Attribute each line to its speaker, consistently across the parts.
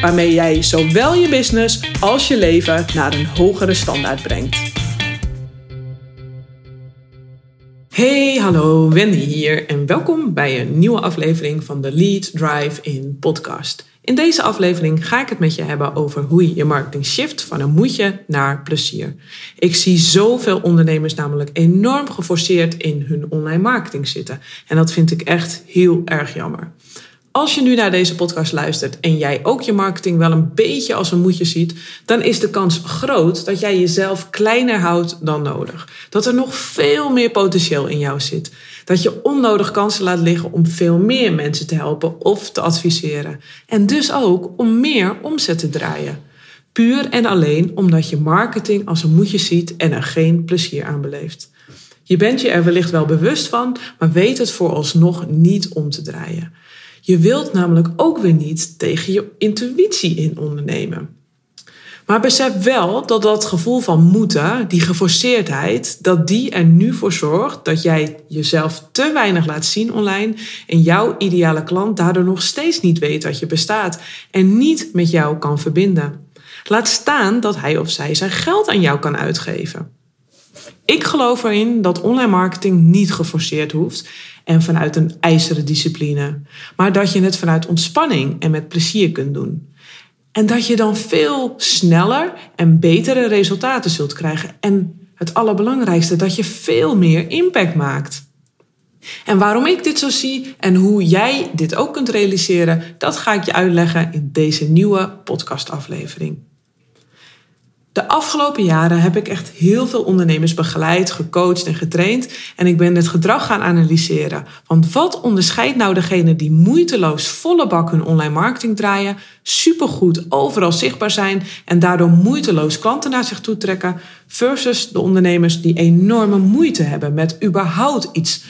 Speaker 1: waarmee jij zowel je business als je leven naar een hogere standaard brengt. Hey, hallo, Wendy hier en welkom bij een nieuwe aflevering van de Lead Drive in podcast. In deze aflevering ga ik het met je hebben over hoe je je marketing shift van een moedje naar plezier. Ik zie zoveel ondernemers namelijk enorm geforceerd in hun online marketing zitten. En dat vind ik echt heel erg jammer. Als je nu naar deze podcast luistert en jij ook je marketing wel een beetje als een moedje ziet, dan is de kans groot dat jij jezelf kleiner houdt dan nodig. Dat er nog veel meer potentieel in jou zit. Dat je onnodig kansen laat liggen om veel meer mensen te helpen of te adviseren. En dus ook om meer omzet te draaien. Puur en alleen omdat je marketing als een moedje ziet en er geen plezier aan beleeft. Je bent je er wellicht wel bewust van, maar weet het vooralsnog niet om te draaien. Je wilt namelijk ook weer niet tegen je intuïtie in ondernemen. Maar besef wel dat dat gevoel van moeten, die geforceerdheid, dat die er nu voor zorgt dat jij jezelf te weinig laat zien online en jouw ideale klant daardoor nog steeds niet weet dat je bestaat en niet met jou kan verbinden. Laat staan dat hij of zij zijn geld aan jou kan uitgeven. Ik geloof erin dat online marketing niet geforceerd hoeft en vanuit een ijzeren discipline, maar dat je het vanuit ontspanning en met plezier kunt doen. En dat je dan veel sneller en betere resultaten zult krijgen. En het allerbelangrijkste, dat je veel meer impact maakt. En waarom ik dit zo zie en hoe jij dit ook kunt realiseren, dat ga ik je uitleggen in deze nieuwe podcastaflevering. De afgelopen jaren heb ik echt heel veel ondernemers begeleid, gecoacht en getraind. En ik ben het gedrag gaan analyseren. Want wat onderscheidt nou degene die moeiteloos volle bak hun online marketing draaien, supergoed overal zichtbaar zijn en daardoor moeiteloos klanten naar zich toe trekken, versus de ondernemers die enorme moeite hebben met überhaupt iets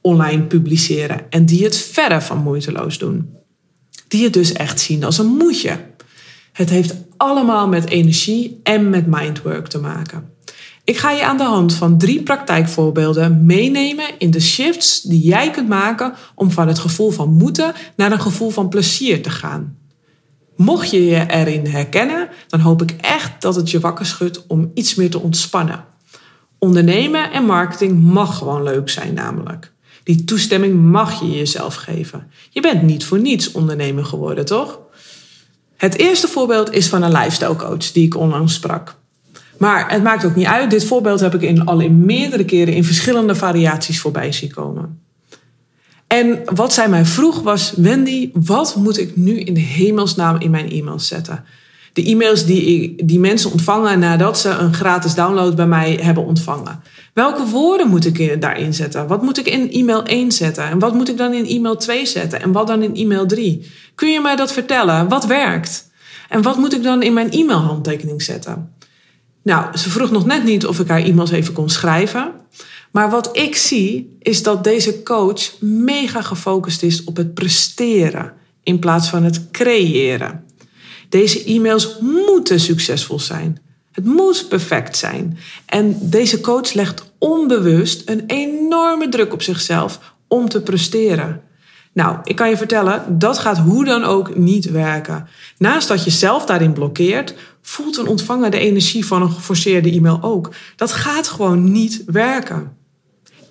Speaker 1: online publiceren en die het verre van moeiteloos doen. Die het dus echt zien als een moedje. Het heeft allemaal met energie en met mindwork te maken. Ik ga je aan de hand van drie praktijkvoorbeelden meenemen in de shifts die jij kunt maken om van het gevoel van moeten naar een gevoel van plezier te gaan. Mocht je je erin herkennen, dan hoop ik echt dat het je wakker schudt om iets meer te ontspannen. Ondernemen en marketing mag gewoon leuk zijn, namelijk. Die toestemming mag je jezelf geven. Je bent niet voor niets ondernemer geworden, toch? Het eerste voorbeeld is van een lifestyle coach die ik onlangs sprak. Maar het maakt ook niet uit. Dit voorbeeld heb ik in, al in meerdere keren in verschillende variaties voorbij zien komen. En wat zij mij vroeg was: Wendy, wat moet ik nu in de hemelsnaam in mijn e-mails zetten? De e-mails die, die mensen ontvangen nadat ze een gratis download bij mij hebben ontvangen. Welke woorden moet ik daarin zetten? Wat moet ik in e-mail 1 zetten? En wat moet ik dan in e-mail 2 zetten? En wat dan in e-mail 3? Kun je mij dat vertellen? Wat werkt? En wat moet ik dan in mijn e-mailhandtekening zetten? Nou, ze vroeg nog net niet of ik haar e-mails even kon schrijven. Maar wat ik zie is dat deze coach mega gefocust is op het presteren in plaats van het creëren. Deze e-mails moeten succesvol zijn. Het moet perfect zijn. En deze coach legt onbewust een enorme druk op zichzelf om te presteren. Nou, ik kan je vertellen, dat gaat hoe dan ook niet werken. Naast dat je zelf daarin blokkeert, voelt een ontvanger de energie van een geforceerde e-mail ook. Dat gaat gewoon niet werken.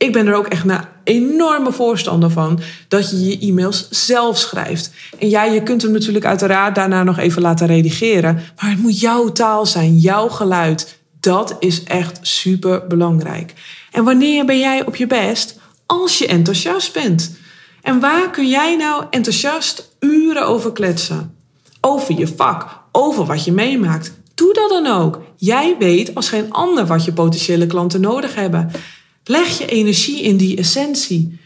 Speaker 1: Ik ben er ook echt een enorme voorstander van dat je je e-mails zelf schrijft. En ja, je kunt hem natuurlijk uiteraard daarna nog even laten redigeren. Maar het moet jouw taal zijn, jouw geluid. Dat is echt super belangrijk. En wanneer ben jij op je best? Als je enthousiast bent. En waar kun jij nou enthousiast uren over kletsen? Over je vak, over wat je meemaakt. Doe dat dan ook. Jij weet als geen ander wat je potentiële klanten nodig hebben. Leg je energie in die essentie.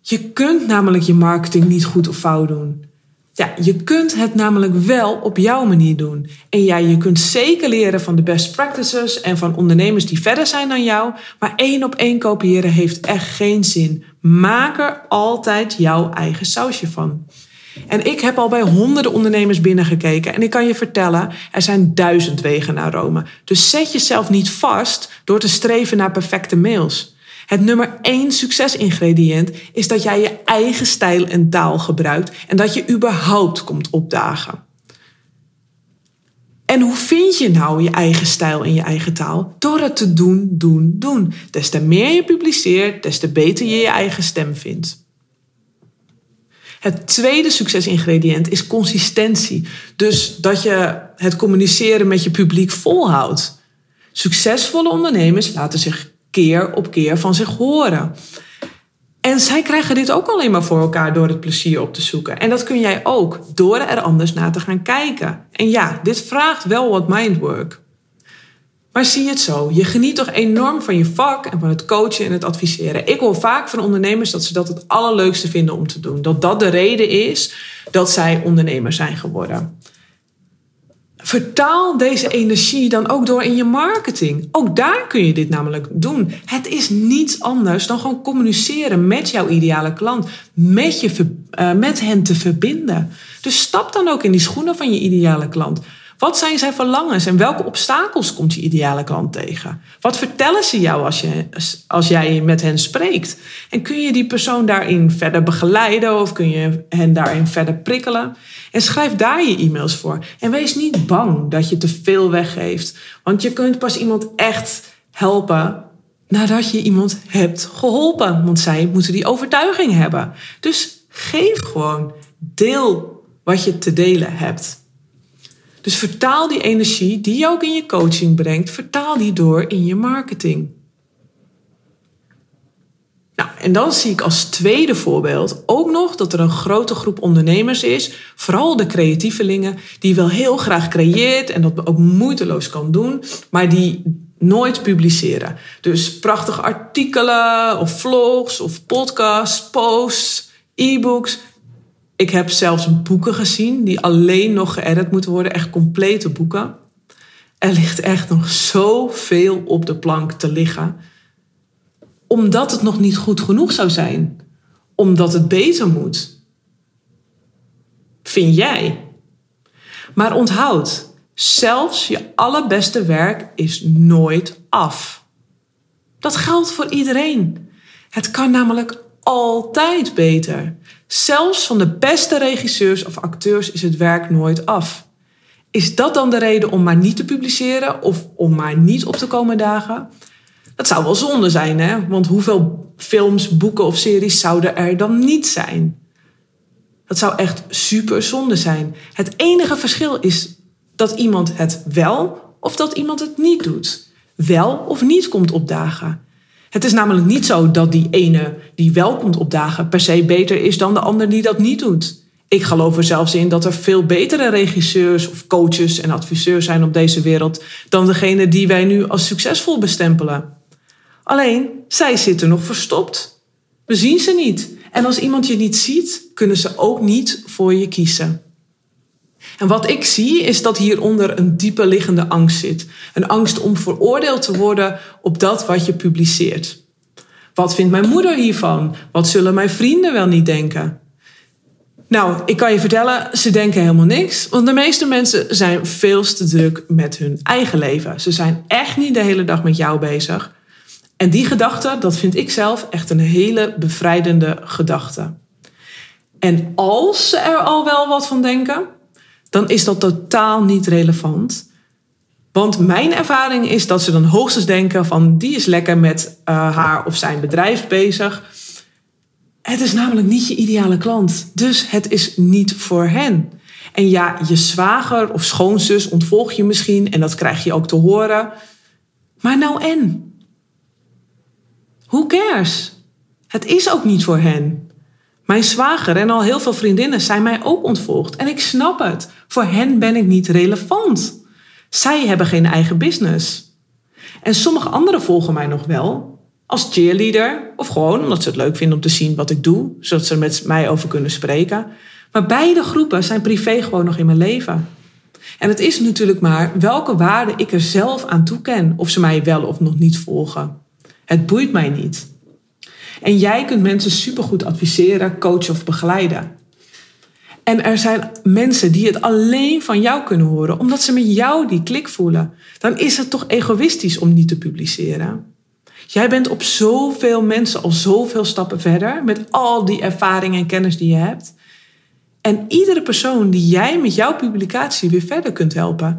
Speaker 1: Je kunt namelijk je marketing niet goed of fout doen. Ja, je kunt het namelijk wel op jouw manier doen. En ja, je kunt zeker leren van de best practices en van ondernemers die verder zijn dan jou. Maar één op één kopiëren heeft echt geen zin. Maak er altijd jouw eigen sausje van. En ik heb al bij honderden ondernemers binnengekeken en ik kan je vertellen, er zijn duizend wegen naar Rome. Dus zet jezelf niet vast door te streven naar perfecte mails. Het nummer één succesingrediënt is dat jij je eigen stijl en taal gebruikt en dat je überhaupt komt opdagen. En hoe vind je nou je eigen stijl en je eigen taal? Door het te doen, doen, doen. Des te meer je publiceert, des te beter je je eigen stem vindt. Het tweede succesingrediënt is consistentie. Dus dat je het communiceren met je publiek volhoudt. Succesvolle ondernemers laten zich keer op keer van zich horen. En zij krijgen dit ook alleen maar voor elkaar door het plezier op te zoeken. En dat kun jij ook door er anders naar te gaan kijken. En ja, dit vraagt wel wat mindwork. Maar zie het zo, je geniet toch enorm van je vak en van het coachen en het adviseren. Ik hoor vaak van ondernemers dat ze dat het allerleukste vinden om te doen. Dat dat de reden is dat zij ondernemer zijn geworden. Vertaal deze energie dan ook door in je marketing. Ook daar kun je dit namelijk doen. Het is niets anders dan gewoon communiceren met jouw ideale klant, met, je, uh, met hen te verbinden. Dus stap dan ook in die schoenen van je ideale klant. Wat zijn zijn verlangens en welke obstakels komt je ideale klant tegen? Wat vertellen ze jou als, je, als jij met hen spreekt? En kun je die persoon daarin verder begeleiden of kun je hen daarin verder prikkelen? En schrijf daar je e-mails voor. En wees niet bang dat je te veel weggeeft. Want je kunt pas iemand echt helpen nadat je iemand hebt geholpen. Want zij moeten die overtuiging hebben. Dus geef gewoon. Deel wat je te delen hebt. Dus vertaal die energie die je ook in je coaching brengt, vertaal die door in je marketing. Nou, en dan zie ik als tweede voorbeeld ook nog dat er een grote groep ondernemers is, vooral de creatievelingen, die wel heel graag creëert en dat ook moeiteloos kan doen, maar die nooit publiceren. Dus prachtige artikelen of vlogs of podcasts, posts, e-books, ik heb zelfs boeken gezien die alleen nog geëdit moeten worden, echt complete boeken. Er ligt echt nog zoveel op de plank te liggen, omdat het nog niet goed genoeg zou zijn, omdat het beter moet. Vind jij? Maar onthoud, zelfs je allerbeste werk is nooit af. Dat geldt voor iedereen. Het kan namelijk altijd beter. Zelfs van de beste regisseurs of acteurs is het werk nooit af. Is dat dan de reden om maar niet te publiceren of om maar niet op te komen dagen? Dat zou wel zonde zijn, hè? Want hoeveel films, boeken of series zouden er dan niet zijn? Dat zou echt super zonde zijn. Het enige verschil is dat iemand het wel of dat iemand het niet doet. Wel of niet komt opdagen. Het is namelijk niet zo dat die ene die wel komt opdagen per se beter is dan de ander die dat niet doet. Ik geloof er zelfs in dat er veel betere regisseurs of coaches en adviseurs zijn op deze wereld dan degene die wij nu als succesvol bestempelen. Alleen, zij zitten nog verstopt. We zien ze niet. En als iemand je niet ziet, kunnen ze ook niet voor je kiezen. En wat ik zie is dat hieronder een diepe liggende angst zit. Een angst om veroordeeld te worden op dat wat je publiceert. Wat vindt mijn moeder hiervan? Wat zullen mijn vrienden wel niet denken? Nou, ik kan je vertellen, ze denken helemaal niks. Want de meeste mensen zijn veel te druk met hun eigen leven. Ze zijn echt niet de hele dag met jou bezig. En die gedachte, dat vind ik zelf echt een hele bevrijdende gedachte. En als ze er al wel wat van denken, dan is dat totaal niet relevant. Want mijn ervaring is dat ze dan hoogstens denken van die is lekker met uh, haar of zijn bedrijf bezig. Het is namelijk niet je ideale klant. Dus het is niet voor hen. En ja, je zwager of schoonzus ontvolg je misschien en dat krijg je ook te horen. Maar nou en? Who cares? Het is ook niet voor hen. Mijn zwager en al heel veel vriendinnen zijn mij ook ontvolgd. En ik snap het. Voor hen ben ik niet relevant. Zij hebben geen eigen business. En sommige anderen volgen mij nog wel. Als cheerleader. Of gewoon omdat ze het leuk vinden om te zien wat ik doe. Zodat ze er met mij over kunnen spreken. Maar beide groepen zijn privé gewoon nog in mijn leven. En het is natuurlijk maar welke waarde ik er zelf aan toeken, of ze mij wel of nog niet volgen. Het boeit mij niet. En jij kunt mensen supergoed adviseren, coachen of begeleiden. En er zijn mensen die het alleen van jou kunnen horen, omdat ze met jou die klik voelen. Dan is het toch egoïstisch om niet te publiceren. Jij bent op zoveel mensen al zoveel stappen verder met al die ervaring en kennis die je hebt. En iedere persoon die jij met jouw publicatie weer verder kunt helpen,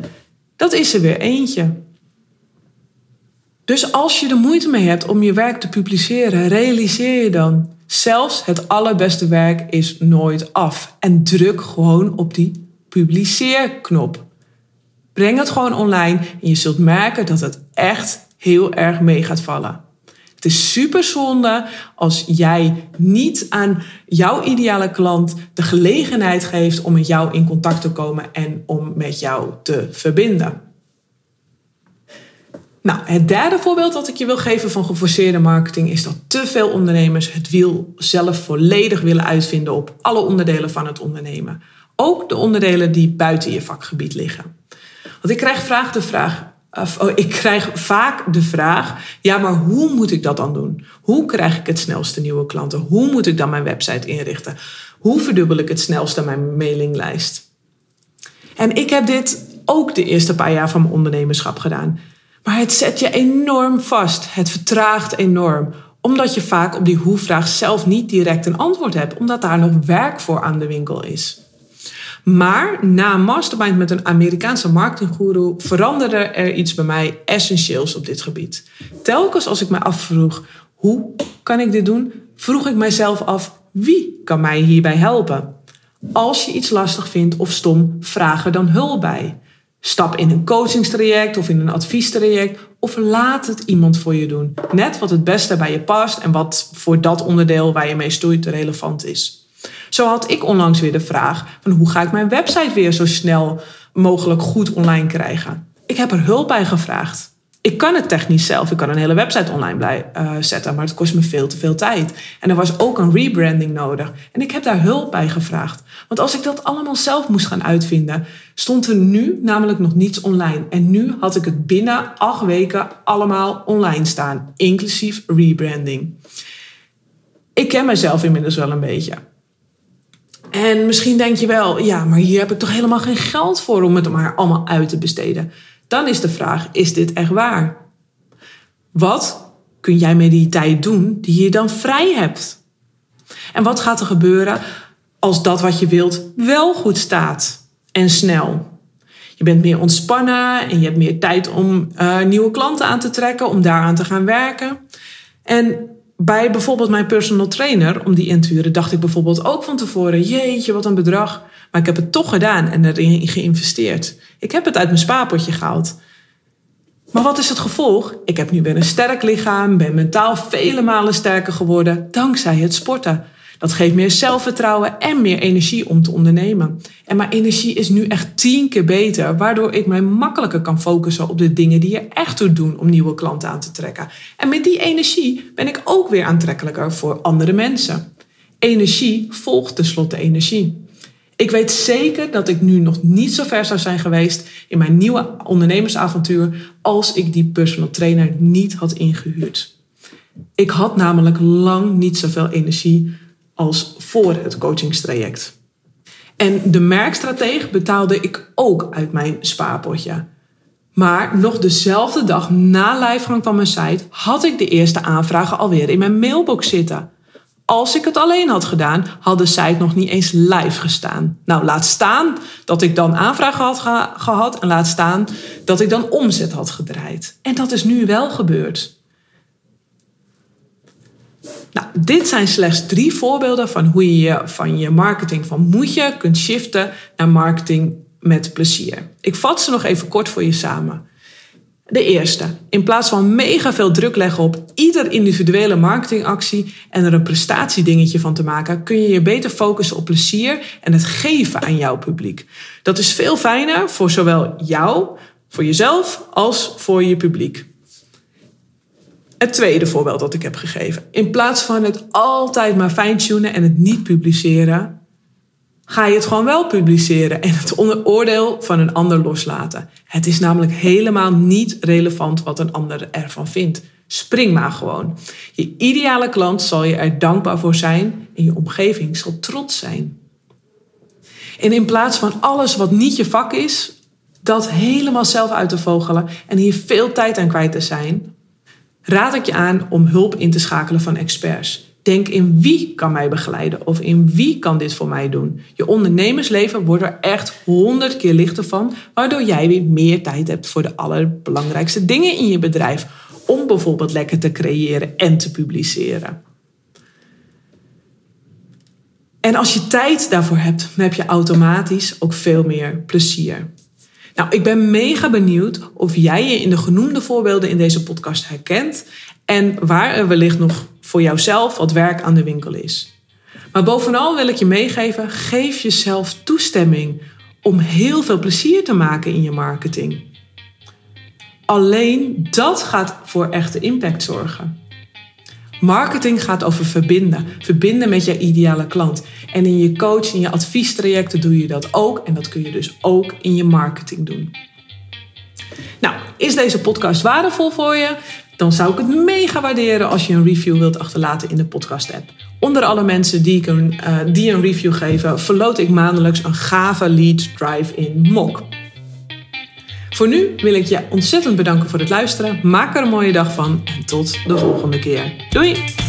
Speaker 1: dat is er weer eentje. Dus als je er moeite mee hebt om je werk te publiceren, realiseer je dan. Zelfs het allerbeste werk is nooit af. En druk gewoon op die publiceerknop. Breng het gewoon online en je zult merken dat het echt heel erg mee gaat vallen. Het is super zonde als jij niet aan jouw ideale klant de gelegenheid geeft om met jou in contact te komen en om met jou te verbinden. Nou, het derde voorbeeld dat ik je wil geven van geforceerde marketing is dat te veel ondernemers het wiel zelf volledig willen uitvinden op alle onderdelen van het ondernemen. Ook de onderdelen die buiten je vakgebied liggen. Want ik krijg de vraag: oh, ik krijg vaak de vraag: ja, maar hoe moet ik dat dan doen? Hoe krijg ik het snelste nieuwe klanten? Hoe moet ik dan mijn website inrichten? Hoe verdubbel ik het snelste mijn mailinglijst? En ik heb dit ook de eerste paar jaar van mijn ondernemerschap gedaan. Maar het zet je enorm vast. Het vertraagt enorm. Omdat je vaak op die hoe-vraag zelf niet direct een antwoord hebt, omdat daar nog werk voor aan de winkel is. Maar na mastermind met een Amerikaanse marketinggoeroe veranderde er iets bij mij essentieels op dit gebied. Telkens als ik me afvroeg hoe kan ik dit doen, vroeg ik mijzelf af wie kan mij hierbij helpen. Als je iets lastig vindt of stom, vraag er dan hulp bij. Stap in een coachingstraject of in een adviestraject of laat het iemand voor je doen. Net wat het beste bij je past en wat voor dat onderdeel waar je mee stoeit relevant is. Zo had ik onlangs weer de vraag van hoe ga ik mijn website weer zo snel mogelijk goed online krijgen. Ik heb er hulp bij gevraagd. Ik kan het technisch zelf. Ik kan een hele website online uh, zetten, maar het kost me veel te veel tijd. En er was ook een rebranding nodig. En ik heb daar hulp bij gevraagd. Want als ik dat allemaal zelf moest gaan uitvinden, stond er nu namelijk nog niets online. En nu had ik het binnen acht weken allemaal online staan, inclusief rebranding. Ik ken mezelf inmiddels wel een beetje. En misschien denk je wel, ja, maar hier heb ik toch helemaal geen geld voor om het maar allemaal uit te besteden. Dan is de vraag: is dit echt waar? Wat kun jij met die tijd doen die je dan vrij hebt? En wat gaat er gebeuren als dat wat je wilt wel goed staat en snel? Je bent meer ontspannen en je hebt meer tijd om uh, nieuwe klanten aan te trekken, om daaraan te gaan werken. En bij bijvoorbeeld mijn personal trainer, om die in te huren, dacht ik bijvoorbeeld ook van tevoren: jeetje, wat een bedrag. Maar ik heb het toch gedaan en erin geïnvesteerd. Ik heb het uit mijn spaarpotje gehaald. Maar wat is het gevolg? Ik heb nu weer een sterk lichaam, ben mentaal vele malen sterker geworden dankzij het sporten. Dat geeft meer zelfvertrouwen en meer energie om te ondernemen. En mijn energie is nu echt tien keer beter, waardoor ik mij makkelijker kan focussen op de dingen die er echt toe doen om nieuwe klanten aan te trekken. En met die energie ben ik ook weer aantrekkelijker voor andere mensen. Energie volgt tenslotte energie. Ik weet zeker dat ik nu nog niet zo ver zou zijn geweest in mijn nieuwe ondernemersavontuur als ik die personal trainer niet had ingehuurd. Ik had namelijk lang niet zoveel energie als voor het coachingstraject. En de merkstratege betaalde ik ook uit mijn spaarpotje. Maar nog dezelfde dag na lijfgang van mijn site had ik de eerste aanvragen alweer in mijn mailbox zitten. Als ik het alleen had gedaan, had de site nog niet eens live gestaan. Nou, laat staan dat ik dan aanvragen had gehad en laat staan dat ik dan omzet had gedraaid. En dat is nu wel gebeurd. Nou, dit zijn slechts drie voorbeelden van hoe je van je marketing van moetje kunt shiften naar marketing met plezier. Ik vat ze nog even kort voor je samen. De eerste, in plaats van mega veel druk leggen op ieder individuele marketingactie en er een prestatiedingetje van te maken, kun je je beter focussen op plezier en het geven aan jouw publiek. Dat is veel fijner voor zowel jou, voor jezelf, als voor je publiek. Het tweede voorbeeld dat ik heb gegeven. In plaats van het altijd maar fine-tunen en het niet publiceren, ga je het gewoon wel publiceren en het onder oordeel van een ander loslaten. Het is namelijk helemaal niet relevant wat een ander ervan vindt. Spring maar gewoon. Je ideale klant zal je er dankbaar voor zijn en je omgeving zal trots zijn. En in plaats van alles wat niet je vak is, dat helemaal zelf uit te vogelen en hier veel tijd aan kwijt te zijn, raad ik je aan om hulp in te schakelen van experts. Denk in wie kan mij begeleiden of in wie kan dit voor mij doen. Je ondernemersleven wordt er echt honderd keer lichter van, waardoor jij weer meer tijd hebt voor de allerbelangrijkste dingen in je bedrijf. Om bijvoorbeeld lekker te creëren en te publiceren. En als je tijd daarvoor hebt, heb je automatisch ook veel meer plezier. Nou, ik ben mega benieuwd of jij je in de genoemde voorbeelden in deze podcast herkent en waar er wellicht nog voor jouzelf wat werk aan de winkel is. Maar bovenal wil ik je meegeven: geef jezelf toestemming om heel veel plezier te maken in je marketing. Alleen dat gaat voor echte impact zorgen. Marketing gaat over verbinden. Verbinden met je ideale klant. En in je coach, in je adviestrajecten doe je dat ook. En dat kun je dus ook in je marketing doen. Nou, is deze podcast waardevol voor je? Dan zou ik het mega waarderen als je een review wilt achterlaten in de podcast-app. Onder alle mensen die, een, uh, die een review geven, verloot ik maandelijks een gave lead drive-in mock. Voor nu wil ik je ontzettend bedanken voor het luisteren. Maak er een mooie dag van en tot de volgende keer. Doei!